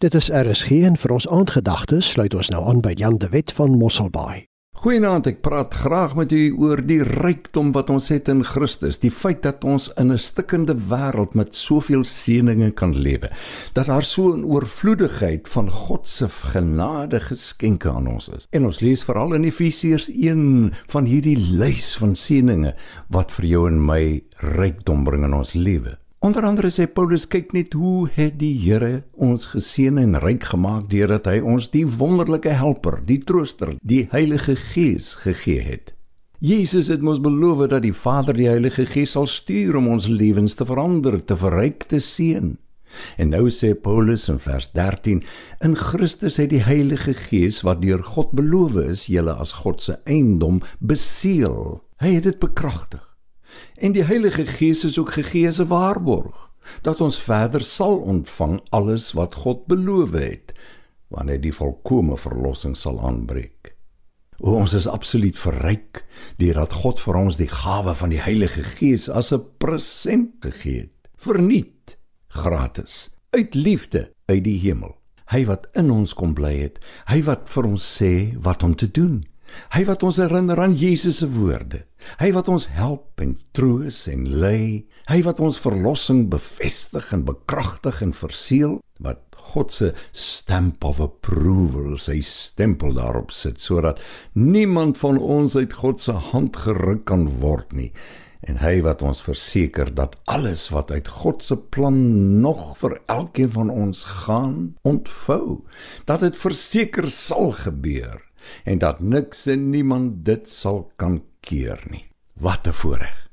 Dit is RSG en vir ons aandgedagtes sluit ons nou aan by Jan de Wet van Mosselbaai. Goeienaand, ek praat graag met u oor die rykdom wat ons het in Christus, die feit dat ons in 'n stikkende wêreld met soveel seënings kan lewe, dat daar so 'n oorvloedigheid van God se genade geskenke aan ons is. En ons lees veral in Efesiërs 1 van hierdie lys van seënings wat vir jou en my rykdom bring in ons lewe. Onder andere sê Paulus kyk net hoe het die Here ons geseën en ryk gemaak deurdat hy ons die wonderlike helper, die trooster, die Heilige Gees gegee het. Jesus het ons beloof dat die Vader die Heilige Gees sal stuur om ons lewens te verander, te verryk, te seën. En nou sê Paulus in vers 13: In Christus het die Heilige Gees wat deur God beloof is, julle as God se eiendom beseël. Hy het dit bekragtig. En die Heilige Gees is ook gegee as 'n waarborg dat ons verder sal ontvang alles wat God beloof het wanneer die volkomme verlossing sal aanbreek. O, ons is absoluut verryk deurdat God vir ons die gawe van die Heilige Gees as 'n present gegee het, verniet, gratis, uit liefde uit die hemel. Hy wat in ons kom bly het, hy wat vir ons sê wat om te doen. Hy wat ons herinner aan Jesus se woorde. Hy wat ons help en troos en lei. Hy wat ons verlossing bevestig en bekragtig en verseël wat God se stamp of approval, sy stempel daarop sit sodat niemand van ons uit God se hand geruk kan word nie. En hy wat ons verseker dat alles wat uit God se plan nog vir elkeen van ons gaan ontvou, dat dit verseker sal gebeur en dat niks en niemand dit sal kan keer nie. Wat 'n voorreg.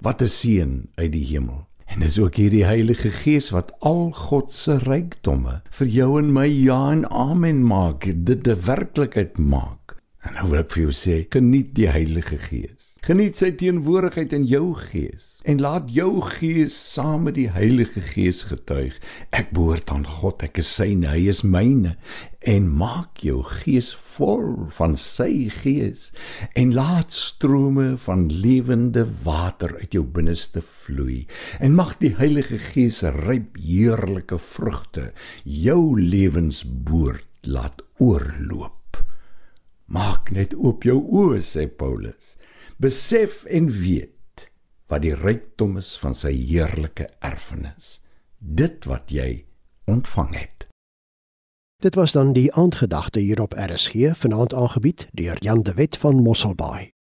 Wat 'n seën uit die hemel. En dis ook hierdie Heilige Gees wat al God se rykdomme vir jou en my ja en amen maak, dit 'n werklikheid maak. En nou wil ek vir jou sê, geniet die Heilige Gees. Geniet sy teenwoordigheid in jou gees en laat jou gees saam met die Heilige Gees getuig. Ek behoort aan God, ek is syne, hy is myne. En maak jou gees vol van sy gees en laat strome van lewende water uit jou binneste vloei. En mag die Heilige Gees ryp heerlike vrugte jou lewensboord laat oorloop. Maak net oop jou oë, sê Paulus besef en weet wat die rykdom is van sy heerlike erfenis dit wat jy ontvang het dit was dan die aandgedagte hier op RSG vanaand aangebied deur Jan de Wet van Mosselbaai